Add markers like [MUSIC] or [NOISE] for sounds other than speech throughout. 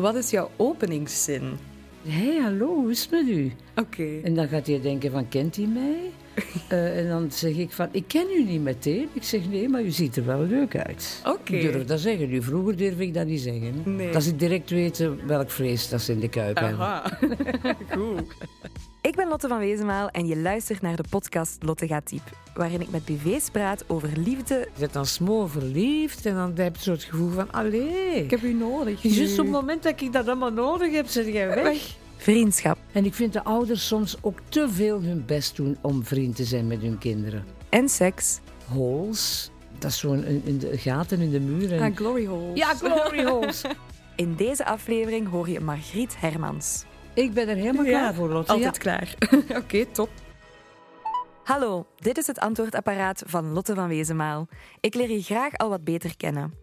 Wat is jouw openingszin? Hé, hey, hallo, hoe is het met u? Oké. En dan gaat hij denken van, kent hij mij? Uh, [LAUGHS] en dan zeg ik van, ik ken u niet meteen. Ik zeg, nee, maar u ziet er wel leuk uit. Oké. Ik durf dat zeggen. Nu, vroeger durf ik dat niet zeggen. Nee. Dat ze direct weten welk vlees dat ze in de kuip hebben. Aha. [LAUGHS] [LAUGHS] Goed. Ik ben Lotte van Wezenmaal en je luistert naar de podcast Lotte gaat diep, waarin ik met BV's praat over liefde. Je bent dan smoor verliefd en dan heb je zo het gevoel van, allee. Ik heb u nodig. Juist op het moment dat ik dat allemaal nodig heb, zit jij weg. Vriendschap En ik vind de ouders soms ook te veel hun best doen om vriend te zijn met hun kinderen. en seks. Holes, dat is zo'n in in de gaten in de muren. Ah, glory hole. Ja, glory holes. [LAUGHS] In deze aflevering hoor je Margriet Hermans. Ik ben er helemaal Ja, klaar voor, Lotte. Altijd Ja. klaar. [LAUGHS] Oké, top. Hallo, dit is het antwoordapparaat van Lotte van Wezenmaal. Ik leer je graag al wat beter kennen.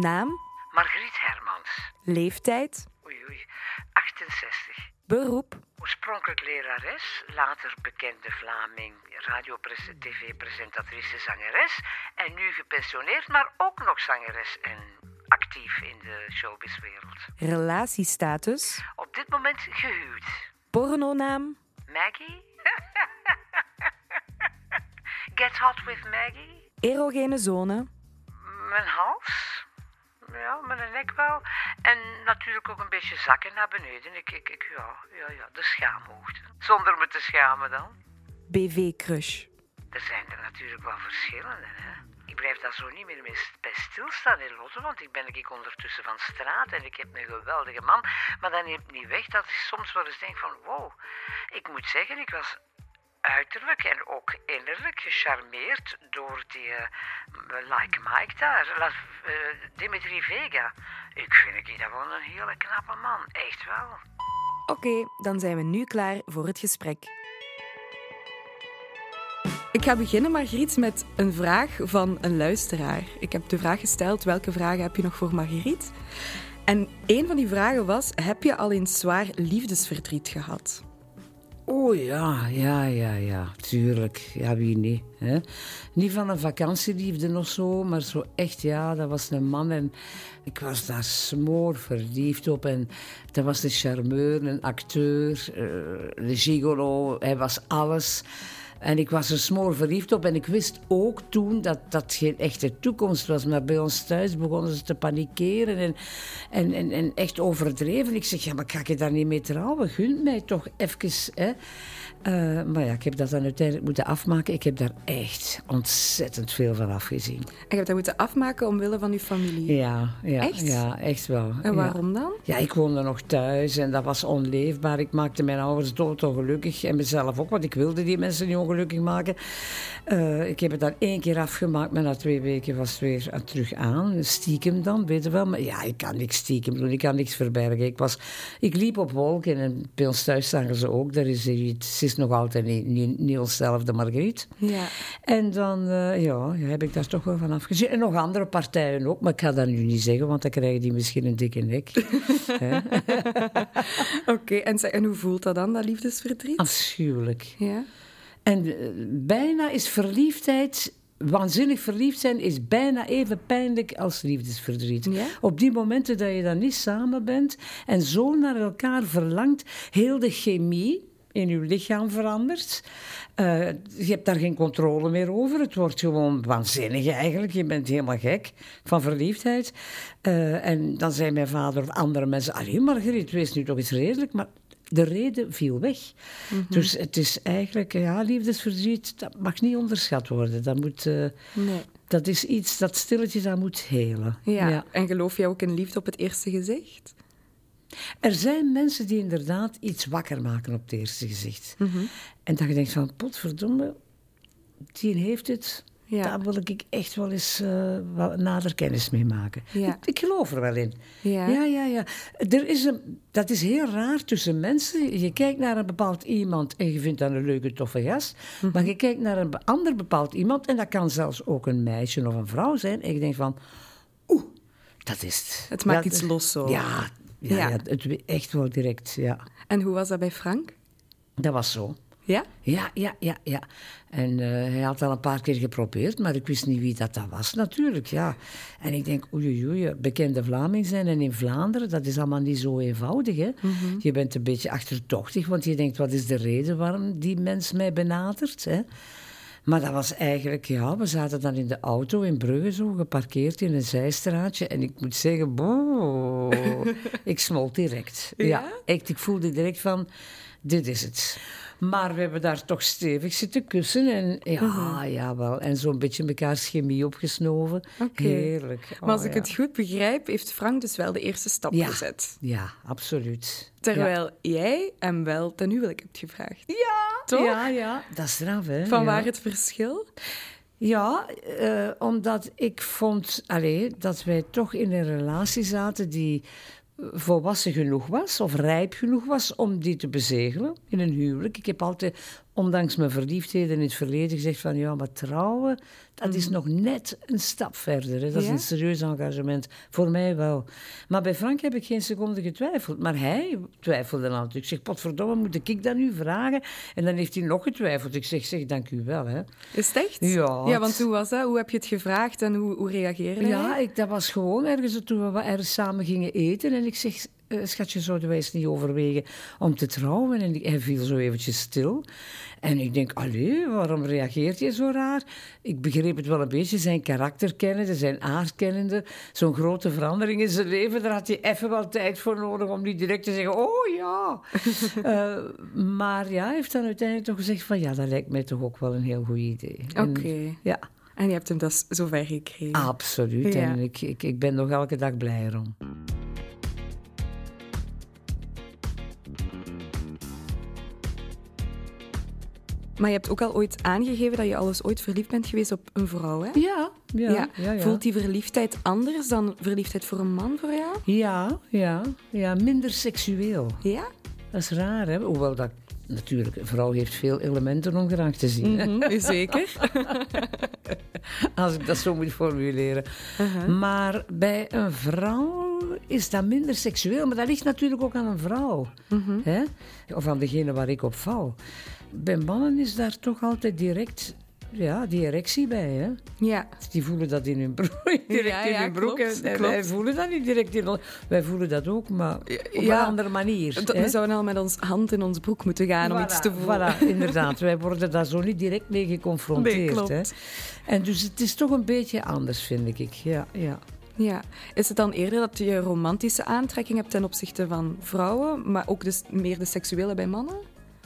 Naam, Margriet Hermans. leeftijd, Oei, oei. 68. beroep, Oorspronkelijk lerares, later bekende Vlaming, radio-tv-presentatrice, zangeres. En nu gepensioneerd, maar ook nog zangeres en actief in de showbizwereld. relatiestatus, Op dit moment gehuwd. pornonaam, Maggie? [LAUGHS] Get hot with Maggie? erogene zone, Mijn hals? Ja, mijn nek wel. En natuurlijk ook een beetje zakken naar beneden. Ik, ik, ik, ja, ja, ja, de schaamhoogte. Zonder me te schamen dan. BV-crush. Er zijn er natuurlijk wel verschillende, hè. Ik blijf daar zo niet meer bij stilstaan in Lotte, want ik ben ik ondertussen van straat en ik heb een geweldige man. Maar dat neemt niet weg dat ik soms wel eens denk van, wow, ik moet zeggen, ik was uiterlijk en ook innerlijk gecharmeerd door die eh, Like Mike daar, La, eh, Dimitri Vega. Ik vind ik dat wel een hele knappe man, echt wel. Oké, dan zijn we nu klaar voor het gesprek. Ik ga beginnen, Margriet, met een vraag van een luisteraar. Ik heb de vraag gesteld, welke vragen heb je nog voor Margriet? En een van die vragen was, heb je al eens zwaar liefdesverdriet gehad? Oh ja, ja, ja, ja, tuurlijk. Ja, wie niet? Hè? Niet van een vakantieliefde of zo, maar zo echt, ja, dat was een man en ik was daar smoor verliefd op. En dat was de charmeur, een acteur, eh, de gigolo, hij was alles. En ik was er smoor verliefd op en ik wist ook toen dat dat geen echte toekomst was. Maar bij ons thuis begonnen ze te panikeren en, en, en, en echt overdreven. Ik zeg, ja, maar ga ik daar niet mee trouwen? Gun mij toch even, hè. Eh, maar ja, ik heb dat dan uiteindelijk moeten afmaken. Ik heb daar echt ontzettend veel van afgezien. En je hebt dat moeten afmaken omwille van je familie. Ja, ja, Echt? ja echt wel. En ja. waarom dan? Ja, ik woonde nog thuis en dat was onleefbaar. Ik maakte mijn ouders doodongelukkig en mezelf ook, want ik wilde die mensen niet ongelukkig maken. Eh, ik heb het dan één keer afgemaakt, maar na twee weken was het weer aan- terug aan. Stiekem dan, weet je wel. Maar ja, ik kan niks stiekem doen, ik kan niks verbergen. Ik, was, ik liep op wolken en bij ons thuis zagen ze ook. Er is iets, ze is nog altijd niet, niet, niet onszelfde Margriet. Ja. En dan eh, ja, heb ik daar toch wel van afgezien. En nog andere partijen ook, maar ik ga dat nu niet zeggen, want dan krijgen die misschien een dikke nek. [LAUGHS] Oké, en, en hoe voelt dat dan, dat liefdesverdriet? Afschuwelijk. Ja. En eh, bijna is verliefdheid, waanzinnig verliefd zijn, is bijna even pijnlijk als liefdesverdriet. Ja? Op die momenten dat je dan niet samen bent en zo naar elkaar verlangt, heel de chemie in je lichaam verandert. Eh, je hebt daar geen controle meer over. Het wordt gewoon waanzinnig eigenlijk. Je bent helemaal gek van verliefdheid. Eh, en dan zei mijn vader of andere mensen... Allee, Margriet, wees nu toch eens redelijk. Maar de reden viel weg. Dus het is eigenlijk... Ja, liefdesverdriet, dat mag niet onderschat worden. Dat, moet, eh, Nee. dat is iets dat stilletjes aan moet helen. Ja. En geloof jij ook in liefde op het eerste gezicht? Er zijn mensen die inderdaad iets wakker maken op het eerste gezicht. Mhm. En dat je denkt van, potverdomme, die heeft het. Ja. Daar wil ik echt wel eens eh, wat nader kennis mee maken. Ja. Ik, ik geloof er wel in. Ja. ja, ja. ja. Er is een, dat is heel raar tussen mensen. Je kijkt naar een bepaald iemand en je vindt dat een leuke, toffe gast. Mhm. Maar je kijkt naar een ander bepaald iemand en dat kan zelfs ook een meisje of een vrouw zijn. En je denkt van, oeh, dat is het. Het maakt Dat- iets los zo. Ja, ja, Ja. ja. het, echt wel direct, ja. En hoe was dat bij Frank? Dat was zo. Ja? Ja, ja, ja, ja. En eh, hij had al een paar keer geprobeerd, maar ik wist niet wie dat, dat was natuurlijk, ja. En ik denk, oei, oei, bekende Vlaming zijn en in Vlaanderen, dat is allemaal niet zo eenvoudig, hè. Je bent een beetje achterdochtig, want je denkt, wat is de reden waarom die mens mij benadert, hè. Maar dat was eigenlijk, ja, we zaten dan in de auto in Brugge zo, geparkeerd in een zijstraatje. En ik moet zeggen, boh, [LAUGHS] ik smolt direct. Ja? echt, ik voelde direct van, dit is het. Maar we hebben daar toch stevig zitten kussen. En ja, ja wel. En zo'n beetje elkaar chemie opgesnoven. Heerlijk. Maar als Oh, ik ja. het goed begrijp, heeft Frank dus wel de eerste stap Ja. gezet. Ja, absoluut. Terwijl jij hem wel ten huwelijk hebt gevraagd. Ja, Toch? Ja, ja. Dat is straf, hè. Van waar het verschil? Ja, eh, omdat ik vond allee, dat wij toch in een relatie zaten die volwassen genoeg was, of rijp genoeg was om die te bezegelen in een huwelijk. Ik heb altijd, ondanks mijn verliefdheden in het verleden, gezegd van ja, maar trouwen, dat is nog net een stap verder. Hè. Dat is Ja? een serieus engagement. Voor mij wel. Maar bij Frank heb ik geen seconde getwijfeld. Maar hij twijfelde natuurlijk. Ik zeg, potverdomme, moet ik dat nu vragen? En dan heeft hij nog getwijfeld. Ik zeg, zeg, dank u wel. Hè. Is het echt? Ja, Ja, want hoe was dat? Hoe heb je het gevraagd en hoe, hoe reageerde Ja, hij? ik, dat was gewoon ergens toen we ergens samen gingen eten. En ik zeg, eh, schatje, zouden wij eens niet overwegen om te trouwen? En hij viel zo eventjes stil. En ik denk, allee, waarom reageert hij zo raar? Ik begreep het wel een beetje, zijn karakter kennende, zijn aard kennende. Zo'n grote verandering in zijn leven, daar had hij even wel tijd voor nodig om niet direct te zeggen, oh ja. [LAUGHS] Eh, maar ja, hij heeft dan uiteindelijk toch gezegd van, ja, dat lijkt mij toch ook wel een heel goed idee. Oké. Ja. En je hebt hem dus zover gekregen. Absoluut. Ja. En ik, ik, ik ben nog elke dag blij erom. Maar je hebt ook al ooit aangegeven dat je al eens ooit verliefd bent geweest op een vrouw, hè? Ja, ja, ja. ja, Voelt die verliefdheid anders dan verliefdheid voor een man voor jou? Ja, ja, ja, minder seksueel. Ja? Dat is raar, hè? Hoewel dat natuurlijk, een vrouw heeft veel elementen om graag te zien. Mhm, [LAUGHS] zeker. Als ik dat zo moet formuleren. Maar bij een vrouw is dat minder seksueel. Maar dat ligt natuurlijk ook aan een vrouw. hè? Of aan degene waar ik op val. Bij mannen is daar toch altijd direct ja, die erectie bij. Hè? Ja. Die voelen dat in hun broek. [LAUGHS] Direct Ja, in hun broek. klopt, en klopt. wij voelen dat niet direct in ons. Wij voelen dat ook, maar op Ja. een andere manier. Dat, we zouden al met ons hand in ons broek moeten gaan om iets te voelen. Voilà, inderdaad. Wij worden daar zo niet direct mee geconfronteerd. Nee, klopt. Hè. En dus het is toch een beetje anders, vind ik. Ja, ja. Ja. Is het dan eerder dat je romantische aantrekking hebt ten opzichte van vrouwen, maar ook dus meer de seksuele bij mannen?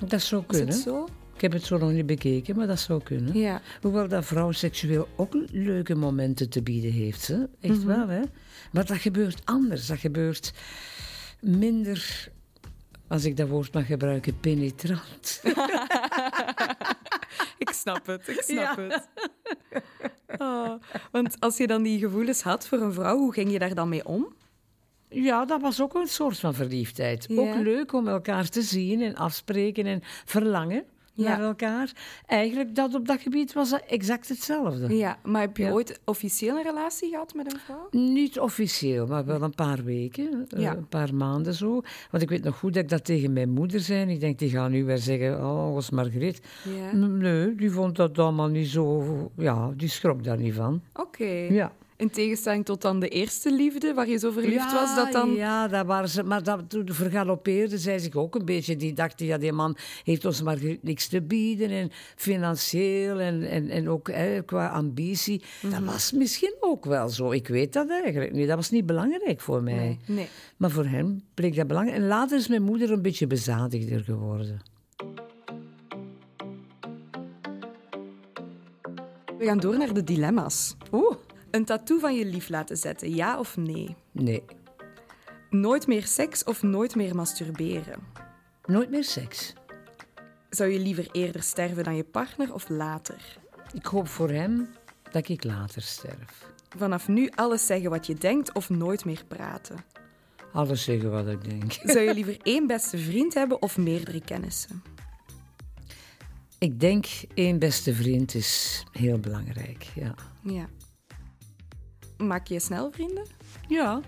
Dat zou Is kunnen. het zo? Ik heb het zo nog niet bekeken, maar dat zou kunnen. Ja. Hoewel dat vrouw seksueel ook leuke momenten te bieden heeft. Hè? Echt Mhm. wel, hè? Maar dat gebeurt anders. Dat gebeurt minder, als ik dat woord mag gebruiken, penetrant. [LAUGHS] Ik snap het, ik snap Ja. het. Oh, want als je dan die gevoelens had voor een vrouw, hoe ging je daar dan mee om? Ja, dat was ook een soort van verliefdheid. Ja. Ook leuk om elkaar te zien en afspreken en verlangen Ja. naar elkaar. Eigenlijk dat op dat gebied was dat exact hetzelfde. Ja, maar heb je Ja. ooit officieel een relatie gehad met een vrouw? Niet officieel, maar wel een paar weken, eh, Ja. een paar maanden zo. Want ik weet nog goed dat ik dat tegen mijn moeder zei. Ik denk, die gaan nu weer zeggen, oh, was Margriet. Nee, die vond dat allemaal niet zo... Ja, die schrok daar niet van. Oké. Ja. In tegenstelling tot dan de eerste liefde, waar je zo verliefd was, dat dan... Ja, dat waren ze, maar dat, toen vergalopeerde zij zich ook een beetje. Die dachten, ja, die man heeft ons maar niks te bieden. En financieel en, en, en ook hè, qua ambitie. Mhm. Dat was misschien ook wel zo. Ik weet dat eigenlijk niet. Dat was niet belangrijk voor mij. Nee, nee. Maar voor hem bleek dat belangrijk. En later is mijn moeder een beetje bezadigder geworden. We gaan door naar de dilemma's. Oeh. Een tattoo van je lief laten zetten, ja of nee? Nee, Nooit meer seks of nooit meer masturberen? nooit meer seks. Zou je liever eerder sterven dan je partner of later? Ik hoop voor hem dat ik later sterf. Vanaf nu alles zeggen wat je denkt of nooit meer praten? Alles zeggen wat ik denk. [LAUGHS] Zou je liever één beste vriend hebben of meerdere kennissen? Ik denk, één beste vriend is heel belangrijk, ja. Ja. Maak je snel vrienden? Ja,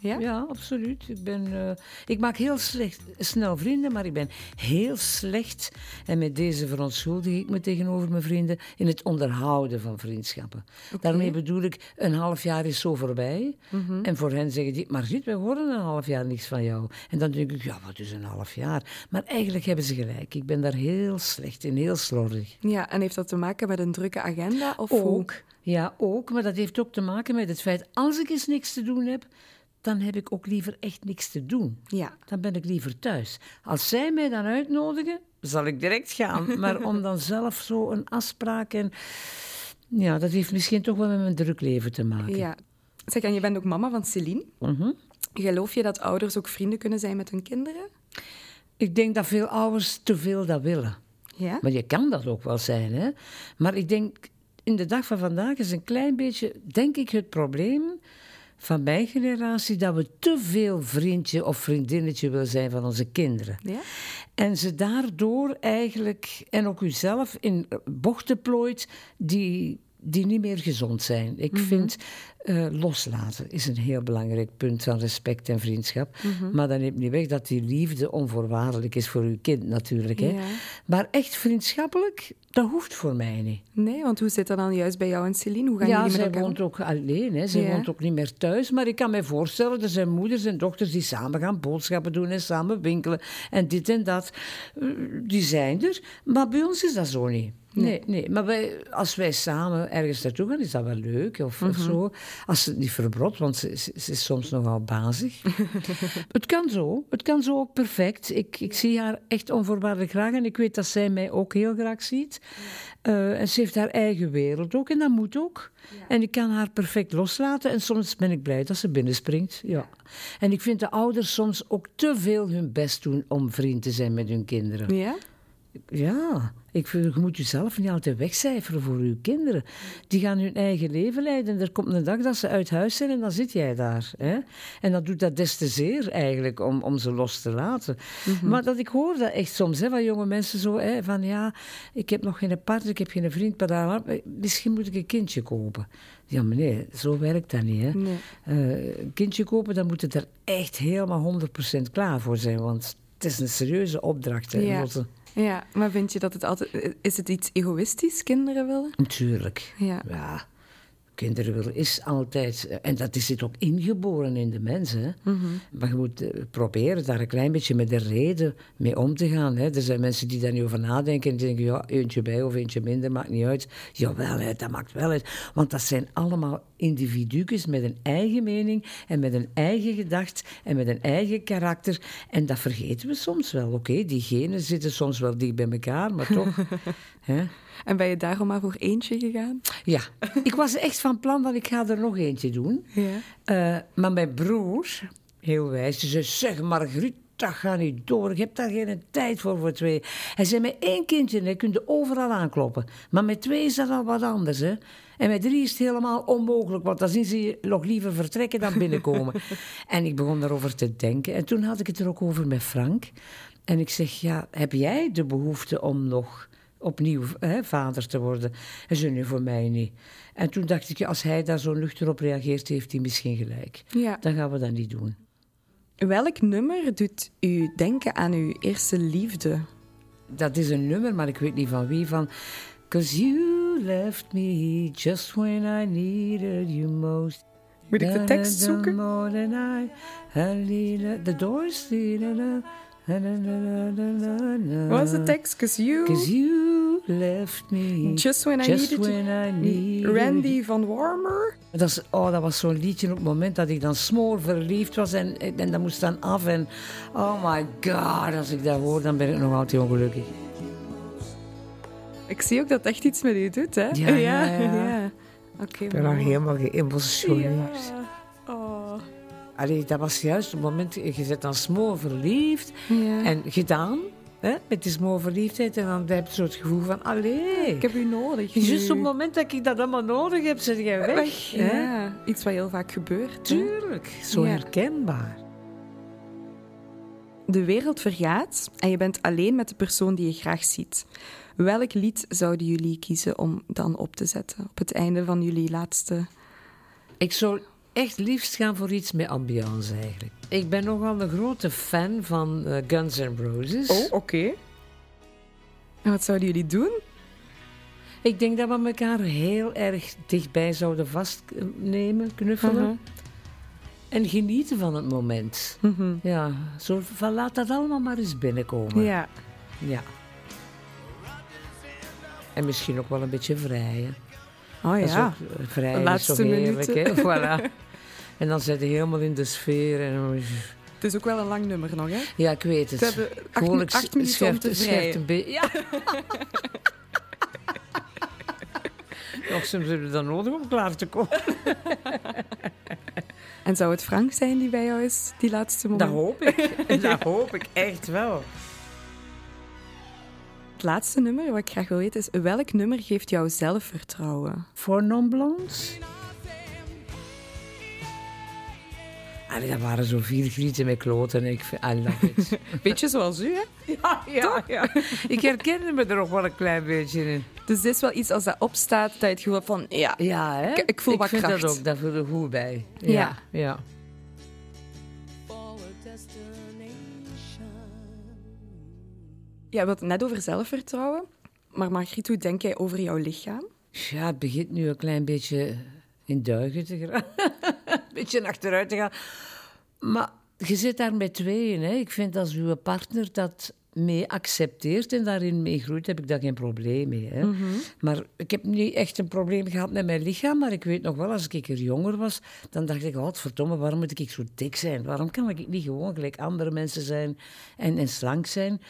Ja? Ja, absoluut. Ik, ben, eh, ik maak heel slecht, snel vrienden, maar ik ben heel slecht. En met deze verontschuldig ik me tegenover mijn vrienden in het onderhouden van vriendschappen. Daarmee bedoel ik, een half jaar is zo voorbij. Mhm. En voor hen zeggen die, Margriet, wij horen een half jaar niks van jou. En dan denk ik, ja, wat is een half jaar? Maar eigenlijk hebben ze gelijk. Ik ben daar heel slecht in, heel slordig. Ja, en heeft dat te maken met een drukke agenda? Of hoe? Ja, ook. Maar dat heeft ook te maken met het feit, als ik eens niks te doen heb, dan heb ik ook liever echt niks te doen. Ja. Dan ben ik liever thuis. Als zij mij dan uitnodigen, zal ik direct gaan. [LAUGHS] Maar om dan zelf zo een afspraak en... Ja, dat heeft misschien toch wel met mijn druk leven te maken. ja. Zeg, en je bent ook mama van Celine. Mhm. Geloof je dat ouders ook vrienden kunnen zijn met hun kinderen? Ik denk dat veel ouders te veel dat willen. Ja? Maar je kan dat ook wel zijn, hè. Maar ik denk, in de dag van vandaag is een klein beetje, denk ik, het probleem van mijn generatie dat we te veel vriendje of vriendinnetje willen zijn van onze kinderen. Ja? En ze daardoor eigenlijk, en ook uzelf, in bochten plooit die, die niet meer gezond zijn. Ik vind eh, loslaten is een heel belangrijk punt van respect en vriendschap. Maar dat neemt niet weg dat die liefde onvoorwaardelijk is voor uw kind natuurlijk. Hè? Ja. Maar echt vriendschappelijk, dat hoeft voor mij niet. Nee, want hoe zit dat dan juist bij jou en Celine? Hoe gaan Ja, zij woont ook alleen. Hè. Zij Ja. woont ook niet meer thuis. Maar ik kan me voorstellen, er zijn moeders en dochters die samen gaan boodschappen doen en samen winkelen. En dit en dat. Eh, Die zijn er. Maar bij ons is dat zo niet. Nee, nee. Maar wij, als wij samen ergens naartoe gaan, is dat wel leuk of, of zo. Als ze het niet verbrot, want ze, ze- ze is soms nogal bazig. [LAUGHS] het kan zo. Het kan zo ook perfect. Ik, ik zie haar echt onvoorwaardelijk graag. En ik weet dat zij mij ook heel graag ziet. Eh, en ze heeft haar eigen wereld ook. En dat moet ook. En ik kan haar perfect loslaten. En soms ben ik blij dat ze binnenspringt. Ja. En ik vind de ouders soms ook te veel hun best doen om vriend te zijn met hun kinderen. Ja? Ja, ik vind, je moet jezelf niet altijd wegcijferen voor je kinderen. Die gaan hun eigen leven leiden. En er komt een dag dat ze uit huis zijn en dan zit jij daar. Hè? En dat doet dat des te zeer eigenlijk, om, om ze los te laten. Maar dat, ik hoor dat echt soms, hè, van jonge mensen zo, hè, van ja, ik heb nog geen partner, ik heb geen vriend, maar misschien moet ik een kindje kopen. Ja, maar nee, zo werkt dat niet. Hè? Nee. Eh, een kindje kopen, dan moet het er echt helemaal 100% klaar voor zijn, want het is een serieuze opdracht. Hè, Ja. Lotte. Ja, maar vind je dat het altijd... Is het iets egoïstisch, kinderen willen? Natuurlijk. Ja. Ja, kinderen willen is altijd... eh, En dat is zit ook ingeboren in de mensen. hè. Mhm. Maar je moet eh, proberen daar een klein beetje met de reden mee om te gaan. Hè. Er zijn mensen die daar niet over nadenken en die denken... Ja, eentje bij of eentje minder, maakt niet uit. Jawel, hè, dat maakt wel uit. Want dat zijn allemaal individu's met een eigen mening... en met een eigen gedacht en met een eigen karakter. En dat vergeten we soms wel. Oké, die genen zitten soms wel dicht bij elkaar, maar toch... [LAUGHS] hè. En ben je daarom maar voor eentje gegaan? Ja, ik was echt van plan dat ik ga er nog eentje doen. Ja. Eh, maar mijn broer, heel wijs, die zei, zeg Margriet, dat gaat niet door. Ik heb daar geen tijd voor, voor twee. Hij zei, met één kindje hè, kun je overal aankloppen. Maar met twee is dat al wat anders, hè. En met drie is het helemaal onmogelijk, want dan zien ze je nog liever vertrekken dan binnenkomen. [LAUGHS] en ik begon daarover te denken. En toen had ik het er ook over met Frank. En ik zeg, ja, heb jij de behoefte om nog opnieuw hè, vader te worden? Hij zei, nee, voor mij niet. En toen dacht ik, als hij daar zo nuchter op reageert, heeft hij misschien gelijk. Ja. Dan gaan we dat niet doen. Welk nummer doet u denken aan uw eerste liefde? Dat is een nummer, maar ik weet niet van wie. Van, Cause you left me just when I needed you most. Moet ik de tekst zoeken? The doors. Wat is de tekst? Cause you... Cause you left me Just when I just needed you. when I needed Randy van Warmer? Dat, is, oh, dat was zo'n liedje op het moment dat ik dan smoor verliefd was en, en dat moest dan af. En oh my god, als ik dat hoor, dan ben ik nog altijd ongelukkig. Ik zie ook dat echt iets met u doet, hè? Ja, ja, ja. [LAUGHS] Oké, Ik ben helemaal geëmotioneerd. Ja. Allee, dat was juist het moment, je bent dan smoor verliefd Ja. en gedaan. Hè, met die smoor verliefdheid en dan heb je zo het gevoel van, allee. Ik heb u nodig. Juist op het moment dat ik dat allemaal nodig heb, zit jij weg. Ja, iets wat heel vaak gebeurt. hè. Tuurlijk, zo Ja. herkenbaar. De wereld vergaat en je bent alleen met de persoon die je graag ziet. Welk lied zouden jullie kiezen om dan op te zetten op het einde van jullie laatste? Ik zou echt liefst gaan voor iets met ambiance eigenlijk. Ik ben nogal een grote fan van eh, Guns N' Roses. Oh, oké. En wat zouden jullie doen? Ik denk dat we elkaar heel erg dichtbij zouden vastnemen, knuffelen. Mhm. En genieten van het moment. Mhm. Ja, zo van laat dat allemaal maar eens binnenkomen. Ja. Ja. En misschien ook wel een beetje vrijen. Oh Dat is ja. ook, eh, vrij De is laatste minuten. hè? [LAUGHS] Voilà. En dan zit je helemaal in de sfeer. En dan- Het is ook wel een lang nummer nog, hè? ja, ik weet het. We hebben acht, Gewoon, ik acht minuten om te een beetje. [LAUGHS] Ja. [LAUGHS] Nog soms hebben we dat nodig om klaar te komen. En zou het Frank zijn die bij jou is, die laatste moment? Dat hoop ik. Dat hoop ik echt wel. Het laatste nummer wat ik graag wil weten is... Welk nummer geeft jou zelfvertrouwen? Voor non-blondes? Allee, dat waren zo vier grieten met kloten. Ik vind, I love it. Beetje zoals u, hè? [LAUGHS] ja, ja, ja. Ik herkende me er nog wel een klein beetje in. Dus dit is wel iets als dat opstaat, dat je het gevoel van... Ja, Ja, hè? Ik- ik voel wat vind kracht. dat ook, dat voel er goed bij. Ja. Ja, ja. Had het net over zelfvertrouwen. Maar Margriet, hoe denk jij over jouw lichaam? Ja, het begint nu een klein beetje in duigen te gaan. [LAUGHS] een beetje achteruit te gaan. Maar je zit daar met tweeën. Hè. Ik vind als uw partner dat mee accepteert en daarin mee groeit, heb ik daar geen probleem mee. Hè. Maar ik heb niet echt een probleem gehad met mijn lichaam. Maar ik weet nog wel, als ik er jonger was, dan dacht ik, oh, verdomme, waarom moet ik zo dik zijn? Waarom kan ik niet gewoon gelijk andere mensen zijn en, en slank zijn?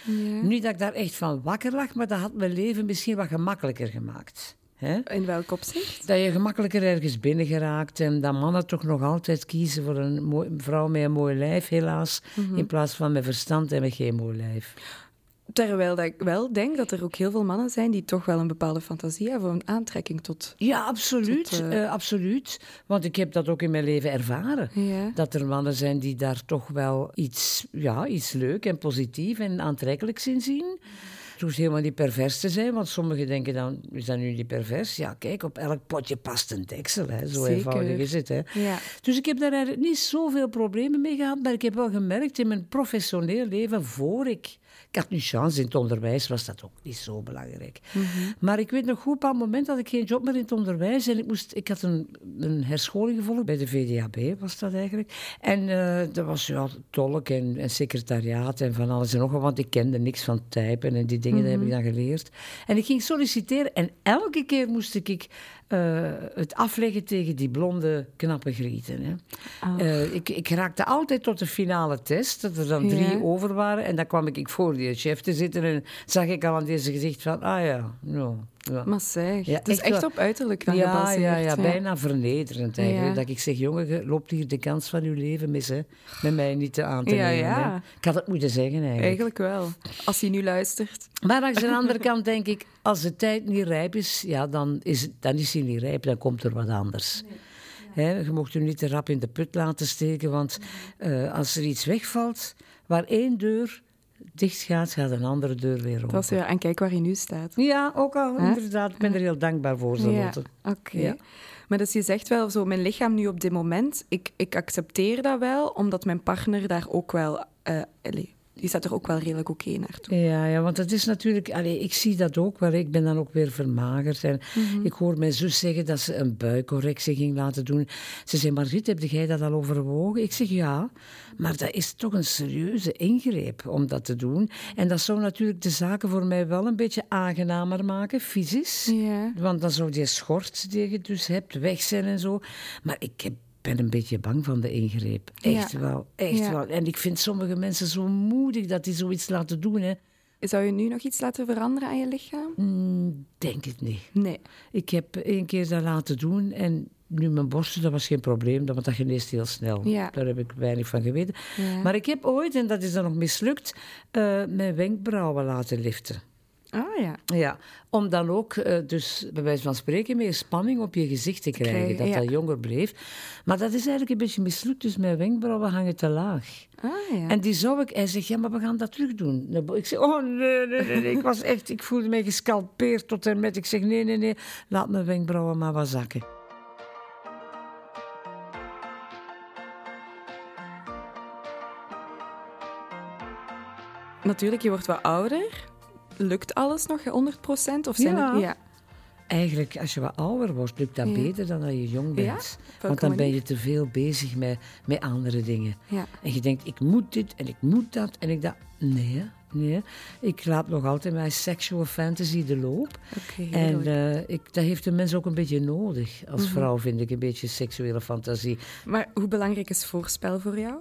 Niet dat ik daar echt van wakker lag, maar dat had mijn leven misschien wat gemakkelijker gemaakt. Hè? In welk opzicht? Dat je gemakkelijker ergens binnen geraakt en dat mannen toch nog altijd kiezen voor een mooi- vrouw met een mooi lijf, helaas, in plaats van met verstand en met geen mooi lijf. Terwijl dat ik wel denk dat er ook heel veel mannen zijn die toch wel een bepaalde fantasie hebben, een aantrekking tot... Ja, absoluut. Tot, eh, eh, absoluut. Want ik heb dat ook in mijn leven ervaren. Ja. Dat er mannen zijn die daar toch wel iets, ja, iets leuk en positief en aantrekkelijks in zien. Het hoeft helemaal niet pervers te zijn, want sommigen denken dan, is dat nu niet pervers? Ja, kijk, op elk potje past een deksel. Hè. Zo Zeker. eenvoudig is het. Hè. Ja. Dus ik heb daar eigenlijk niet zoveel problemen mee gehad, maar ik heb wel gemerkt in mijn professioneel leven, voor ik... Ik had nu chance, in het onderwijs was dat ook niet zo belangrijk. Maar ik weet nog goed, op een moment had ik geen job meer in het onderwijs en ik, moest, ik had een, een herscholing gevolgd, bij de VDAB was dat eigenlijk. En eh, dat was ja, tolk en, en secretariaat en van alles en nog wat, want ik kende niks van typen en die dingen, dat heb ik dan geleerd. En ik ging solliciteren en elke keer moest ik eh, het afleggen tegen die blonde, knappe grieten. Hè. Eh, ik, ik raakte altijd tot de finale test, dat er dan drie Ja. over waren. En dan kwam ik voor die chef te zitten en zag ik al aan deze gezicht van, ah ja, no, ja. Maar zeg, Ja, het is echt op uiterlijk dan Ja, gebaseerd. ja, ja, bijna vernederend eigenlijk. Dat ik zeg, jongen, je loopt hier de kans van je leven mis, hè. Met mij niet te aan te nemen. Ik had het moeten zeggen eigenlijk. Eigenlijk wel. Als hij nu luistert. Maar langs de [LAUGHS] andere kant denk ik, als de tijd niet rijp is, ja, dan, is, dan is hij niet rijp, dan komt er wat anders. Hè, je mocht hem niet te rap in de put laten steken, want eh, als er iets wegvalt, waar één deur dicht gaat, gaat een andere deur weer open. Dat is weer, en kijk waar hij nu staat. Ja, ook al, inderdaad. Ik ben er heel dankbaar voor, Ja, Charlotte. oké. Ja. Maar dus je zegt wel zo, mijn lichaam nu op dit moment, ik, ik accepteer dat wel, omdat mijn partner daar ook wel, eh die staat er ook wel redelijk oké naartoe. Ja, ja, want het is natuurlijk... Allee, ik zie dat ook wel. Ik ben dan ook weer vermagerd. En Ik hoor mijn zus zeggen dat ze een buikcorrectie ging laten doen. Ze zei, Margriet, heb jij dat al overwogen? Ik zeg, ja. Maar dat is toch een serieuze ingreep om dat te doen. En dat zou natuurlijk de zaken voor mij wel een beetje aangenamer maken, fysisch. Ja. Want dan zou die schort die je dus hebt weg zijn en zo. Maar ik heb ben een beetje bang van de ingreep. Echt Ja. wel, echt Ja. wel. En ik vind sommige mensen zo moedig dat die zoiets laten doen. Hè. Zou je nu nog iets laten veranderen aan je lichaam? Mm, denk het niet. Nee. Ik heb één keer dat laten doen en nu mijn borsten, dat was geen probleem, want dat geneest heel snel. Ja. Daar heb ik weinig van geweten. Ja. Maar ik heb ooit, en dat is dan nog mislukt, eh, mijn wenkbrauwen laten liften. Ah ja. ja. Om dan ook, eh, dus bij wijze van spreken, meer spanning op je gezicht te krijgen. Dat dat jonger bleef. Maar dat is eigenlijk een beetje mislukt, dus mijn wenkbrauwen hangen te laag. Ah, ja. En die zou ik, hij zegt, ja, maar we gaan dat terug doen. Ik zeg, oh nee, nee, nee, ik was echt, ik voelde mij gescalpeerd tot en met. Ik zeg, nee, nee, nee, laat mijn wenkbrauwen maar wat zakken. Natuurlijk, je wordt wat ouder. Lukt alles nog 100%? Of zijn Ja. er... ja. Eigenlijk, als je wat ouder wordt, lukt dat Ja. beter dan dat je jong bent. Want dan ben je te veel bezig met, met andere dingen. En je denkt, ik moet dit en ik moet dat en ik dat. Nee, nee. Ik laat nog altijd mijn sexual fantasy de loop. Oké, En eh, ik, dat heeft de mens ook een beetje nodig. Als Mhm. vrouw vind ik een beetje seksuele fantasie. Maar hoe belangrijk is voorspel voor jou?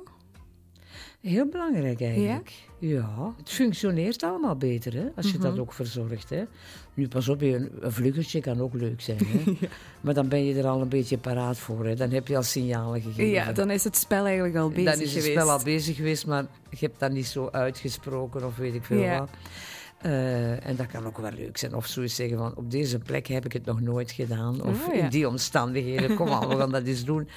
Heel belangrijk eigenlijk. Ja? het functioneert allemaal beter hè, als je Mhm. dat ook verzorgt. Hè. Nu pas op, een, een vluggertje kan ook leuk zijn. Hè. [LAUGHS] Maar dan ben je er al een beetje paraat voor. Hè. Dan heb je al signalen gegeven. Ja, dan is het spel eigenlijk al bezig dan is het geweest. spel al bezig geweest, maar je hebt dat niet zo uitgesproken of weet ik veel Ja. wat. Eh, en dat kan ook wel leuk zijn. Of zoiets zeggen van, op deze plek heb ik het nog nooit gedaan. Of Oh, ja. in die omstandigheden, kom aan, we gaan dat eens doen.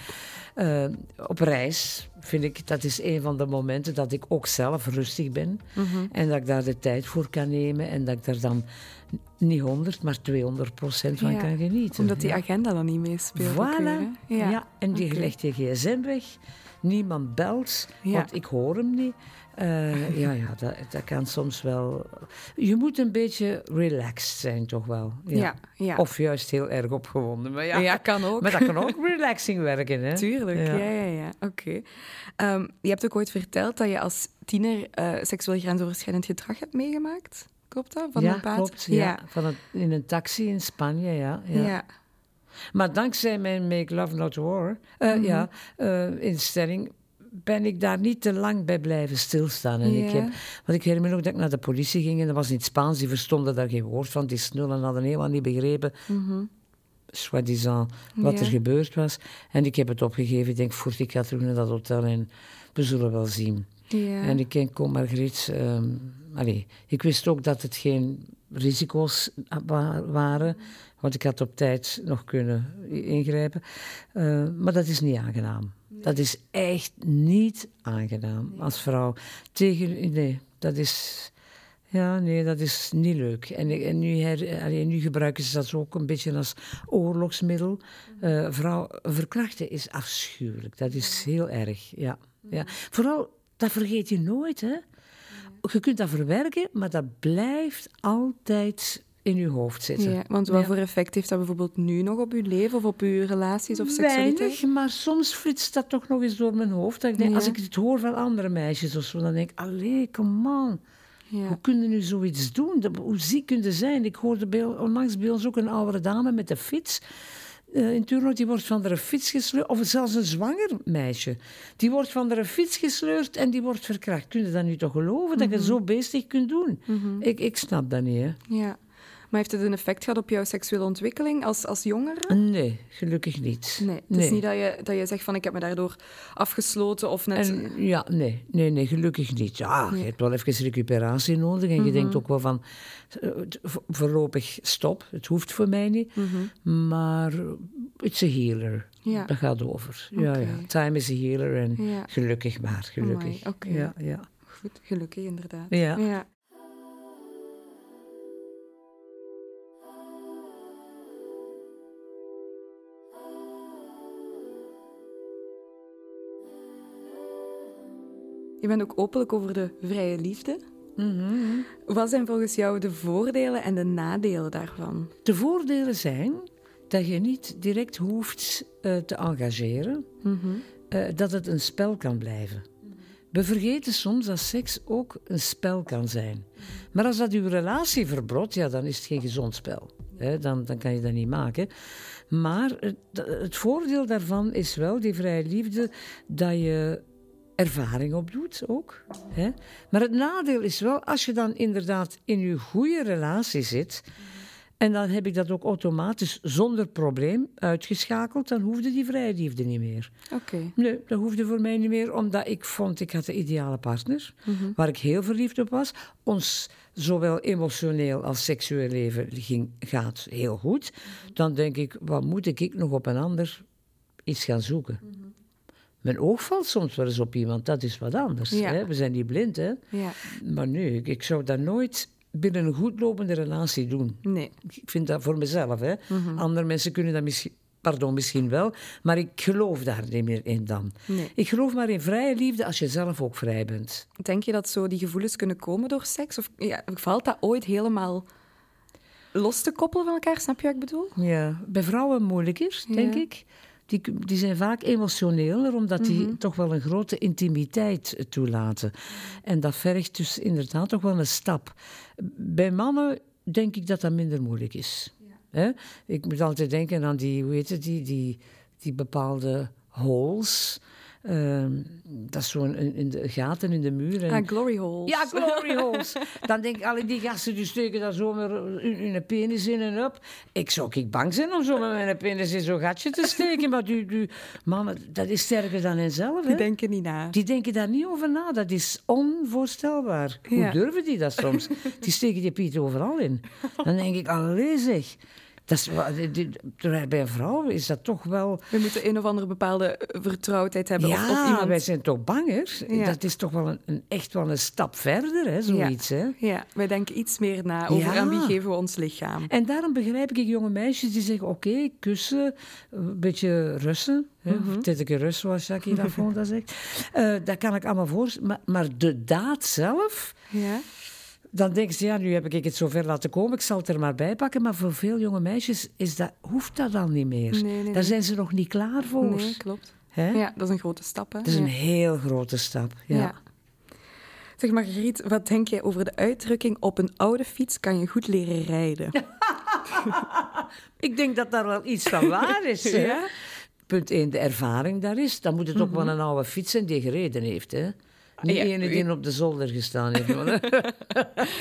Eh, op reis vind ik, dat is een van de momenten dat ik ook zelf rustig ben. Mhm. En dat ik daar de tijd voor kan nemen. En dat ik daar dan niet 100, maar 200 procent van Ja, kan genieten. Omdat die Ja. agenda dan niet meespeelt. Voilà. hè? Ja. en die Oké. legt je gsm weg. Niemand belt, Ja. want ik hoor hem niet. Eh, ja, ja dat, dat kan soms wel... Je moet een beetje relaxed zijn, toch wel. Ja, ja. Of juist heel erg opgewonden. Maar ja, ja. kan ook. maar dat kan ook relaxing werken, hè? Tuurlijk, ja, Ja. ja, ja. Oké. Ehm, je hebt ook ooit verteld dat je als tiener eh, seksueel grensoverschrijdend gedrag hebt meegemaakt. Klopt dat? Van ja, een paard? klopt. Ja. Van het, in een taxi in Spanje, ja. ja. Ja. Maar dankzij mijn Make Love Not War eh, Mhm. ja, eh, instelling ben ik daar niet te lang bij blijven stilstaan. En ik heb, want ik herinner me ook dat ik naar de politie ging en dat was in het Spaans. Die verstonden daar geen woord van. Die snullen hadden helemaal niet begrepen, soi-disant, wat Ja. er gebeurd was. En ik heb het opgegeven. Ik denk, voert, ik ga terug naar dat hotel en we zullen wel zien. Ja. En ik ken Con Margriet. allee, ik wist ook dat het geen risico's wa- waren. Want ik had op tijd nog kunnen ingrijpen. Eh, maar dat is niet aangenaam. Dat is echt niet aangenaam als vrouw. Tegen, nee, dat is... Ja, nee, dat is niet leuk. En, en nu, her, allee, nu gebruiken ze dat ook een beetje als oorlogsmiddel. Eh, vrouw verkrachten is afschuwelijk. Dat is heel erg, ja. ja. Vooral, dat vergeet je nooit, hè. Je kunt dat verwerken, maar dat blijft altijd in je hoofd zitten. Ja, want wat Ja. voor effect heeft dat bijvoorbeeld nu nog op uw leven of op uw relaties of seksualiteit? Weinig, maar soms flitst dat toch nog eens door mijn hoofd. Dat ik denk, Ja. Als ik het hoor van andere meisjes of zo, dan denk ik, allee, come on. Ja. Hoe kun je nu zoiets doen? Hoe ziek kun je zijn? Ik hoorde bij, onlangs bij ons ook een oudere dame met de fiets. eh, in Turnhout, die wordt van de fiets gesleurd. Of zelfs een zwanger meisje. Die wordt van de fiets gesleurd en die wordt verkracht. Kun je dat nu toch geloven, dat je het zo beestig kunt doen? ik, ik snap dat niet, hè. ja. Maar heeft het een effect gehad op jouw seksuele ontwikkeling als, als jongere? Nee, gelukkig niet. Nee, het is niet dat je, dat je zegt van ik heb me daardoor afgesloten of net... En, ja, nee, nee, nee, gelukkig niet. Ja, je hebt wel even recuperatie nodig. En je denkt ook wel van, eh, het- vo- voorlopig stop. Het hoeft voor mij niet. Maar it's a healer. Ja. Dat gaat over. Ja, ja. Time is a healer. En Ja. gelukkig maar, gelukkig. Oké. Ja, ja. Goed, gelukkig inderdaad. Ja. ja. Je bent ook openlijk over de vrije liefde. Mhm. Wat zijn volgens jou de voordelen en de nadelen daarvan? De voordelen zijn dat je niet direct hoeft eh, te engageren. eh, dat het een spel kan blijven. We vergeten soms dat seks ook een spel kan zijn. Maar als dat uw relatie verbrot, ja, dan is het geen gezond spel. Dan, dan kan je dat niet maken. Maar het, het voordeel daarvan is wel, die vrije liefde, dat je ervaring opdoet ook. Hè. Maar het nadeel is wel, als je dan inderdaad in je goede relatie zit... En dan heb ik dat ook automatisch zonder probleem uitgeschakeld. Dan hoefde die vrije liefde niet meer. Oké. Nee, dat hoefde voor mij niet meer, omdat ik vond, ik had de ideale partner, waar ik heel verliefd op was. Ons zowel emotioneel als seksueel leven ging, gaat heel goed. Dan denk ik, wat moet ik nog op een ander iets gaan zoeken? Mijn oog valt soms wel eens op iemand, dat is wat anders. Ja. Hè? We zijn niet blind, hè? Ja. Maar nee, ik, ik zou dat nooit binnen een goedlopende relatie doen. Nee. Ik vind dat voor mezelf. Hè. Andere mensen kunnen dat misschien pardon, misschien wel, maar ik geloof daar niet meer in dan. Nee. Ik geloof maar in vrije liefde als je zelf ook vrij bent. Denk je dat zo die gevoelens kunnen komen door seks? Of ja, valt dat ooit helemaal los te koppelen van elkaar? Snap je wat ik bedoel? Ja, bij vrouwen moeilijker, denk Ja. ik. Die, die zijn vaak emotioneler, omdat die toch wel een grote intimiteit toelaten. En dat vergt dus inderdaad toch wel een stap. Bij mannen denk ik dat dat minder moeilijk is. Hè? Ik moet altijd denken aan die, hoe heet het, die, die, die bepaalde holes. Ehm, dat is zo'n in, in de gaten in de muur. En, Ah, glory holes. ja, glory [LAUGHS] holes. Dan denk ik, alle die gasten die steken daar zomaar hun, hun penis in en op. Ik zou ik bang zijn om zo met mijn penis in zo'n gatje te steken. Maar die, die mannen, dat is sterker dan henzelf. Die Hè? denken niet na. Die denken daar niet over na. Dat is onvoorstelbaar. Hoe durven die dat soms? [LAUGHS] Die steken die piet overal in. Dan denk ik, allee zeg. Dat is, bij een vrouw is dat toch wel... We moeten een of andere bepaalde eh, vertrouwdheid hebben. Ja, of, of iemand... wij zijn toch banger. Ja. Dat is toch wel een, een, echt wel een stap verder, hè, zoiets. Hè? Ja, wij denken iets meer na over Ja. aan wie geven we ons lichaam. En daarom begrijp ik jonge meisjes die zeggen: oké, kussen, een beetje russen. Hè, Mhm. Of titteke rust, zoals Jackie Lafont dat [LAUGHS] zegt. Eh, dat kan ik allemaal voorstellen. Maar, maar de daad zelf, Ja? Dan denken ze: ja, nu heb ik het zover laten komen, ik zal het er maar bij pakken. Maar voor veel jonge meisjes is dat, hoeft dat dan niet meer. Nee, nee, Daar nee. zijn ze nog niet klaar voor. Nee, klopt. Hè? Ja, dat is een grote stap. Hè? Dat is Ja. een heel grote stap. Ja. Ja. Zeg Margriet, wat denk jij over de uitdrukking op een oude fiets kan je goed leren rijden? [LAUGHS] [LAUGHS] Ik denk dat daar wel iets van waar is. Ja? Punt 1, de ervaring daar is. Dan moet het ook wel een oude fiets zijn die gereden heeft. Hè? Niet Ja, ene die op de zolder gestaan heeft.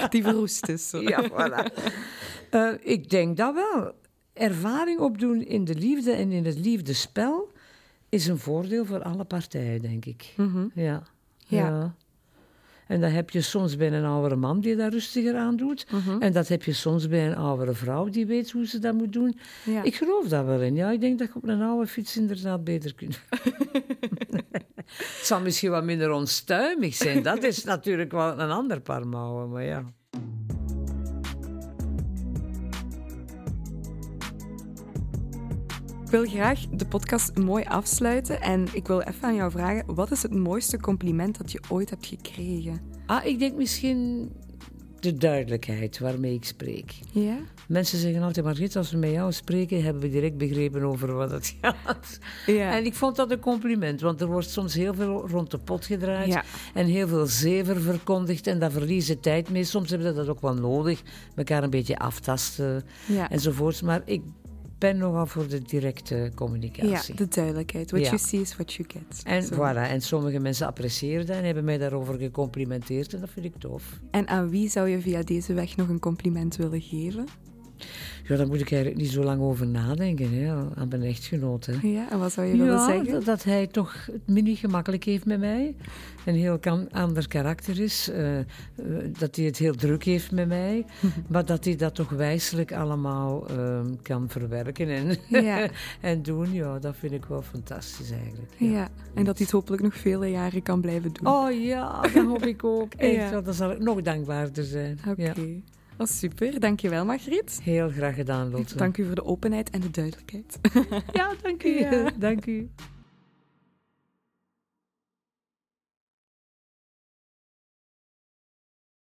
[LAUGHS] Die verroest is. Zo. ja, voilà. Eh, ik denk dat wel. Ervaring opdoen in de liefde en in het liefdespel is een voordeel voor alle partijen, denk ik. Mhm. Ja. Ja. En dat heb je soms bij een oudere man die dat rustiger aan doet. Mhm. En dat heb je soms bij een oudere vrouw die weet hoe ze dat moet doen. Ja. Ik geloof daar wel in. Ja, ik denk dat je op een oude fiets inderdaad beter kunt. [LAUGHS] Het zal misschien wat minder onstuimig zijn. Dat is natuurlijk wel een ander paar mouwen, maar ja. Wil graag de podcast mooi afsluiten en ik wil even aan jou vragen, wat is het mooiste compliment dat je ooit hebt gekregen? Ah, ik denk misschien de duidelijkheid waarmee ik spreek. Ja? Mensen zeggen altijd, Margriet, als we met jou spreken, hebben we direct begrepen over wat het [LAUGHS] gaat. Ja. En ik vond dat een compliment, want er wordt soms heel veel rond de pot gedraaid Ja. en heel veel zever verkondigd en daar verliezen tijd mee. Soms hebben we dat ook wel nodig, elkaar een beetje aftasten Ja. enzovoorts. Maar ik ben nogal voor de directe ja, communicatie. de duidelijkheid. What Ja. you see is what you get. En Zo. voilà, en sommige mensen appreciëren dat en hebben mij daarover gecomplimenteerd en dat vind ik tof. En aan wie zou je via deze weg nog een compliment willen geven? Ja, daar moet ik eigenlijk niet zo lang over nadenken, hè, aan mijn echtgenoot. Hè. Ja, en wat zou je willen Ja, zeggen? dat, dat hij toch het mini gemakkelijk heeft met mij. Een heel kan, ander karakter is. eh, eh, dat hij het heel druk heeft met mij. [LAUGHS] maar dat hij dat toch wijselijk allemaal ehm, kan verwerken en, Ja. [LAUGHS] en doen. Ja, dat vind ik wel fantastisch eigenlijk. Ja. en dat hij het hopelijk nog vele jaren kan blijven doen. Oh ja, dat hoop ik ook. [LAUGHS] Echt, Ja. dan zal ik nog dankbaarder zijn. Oké. Oh, super. Dankjewel, Margriet. Heel graag gedaan, Lotte. Dank u voor de openheid en de duidelijkheid. Ja, dank u. Ja. [LAUGHS] Dank u.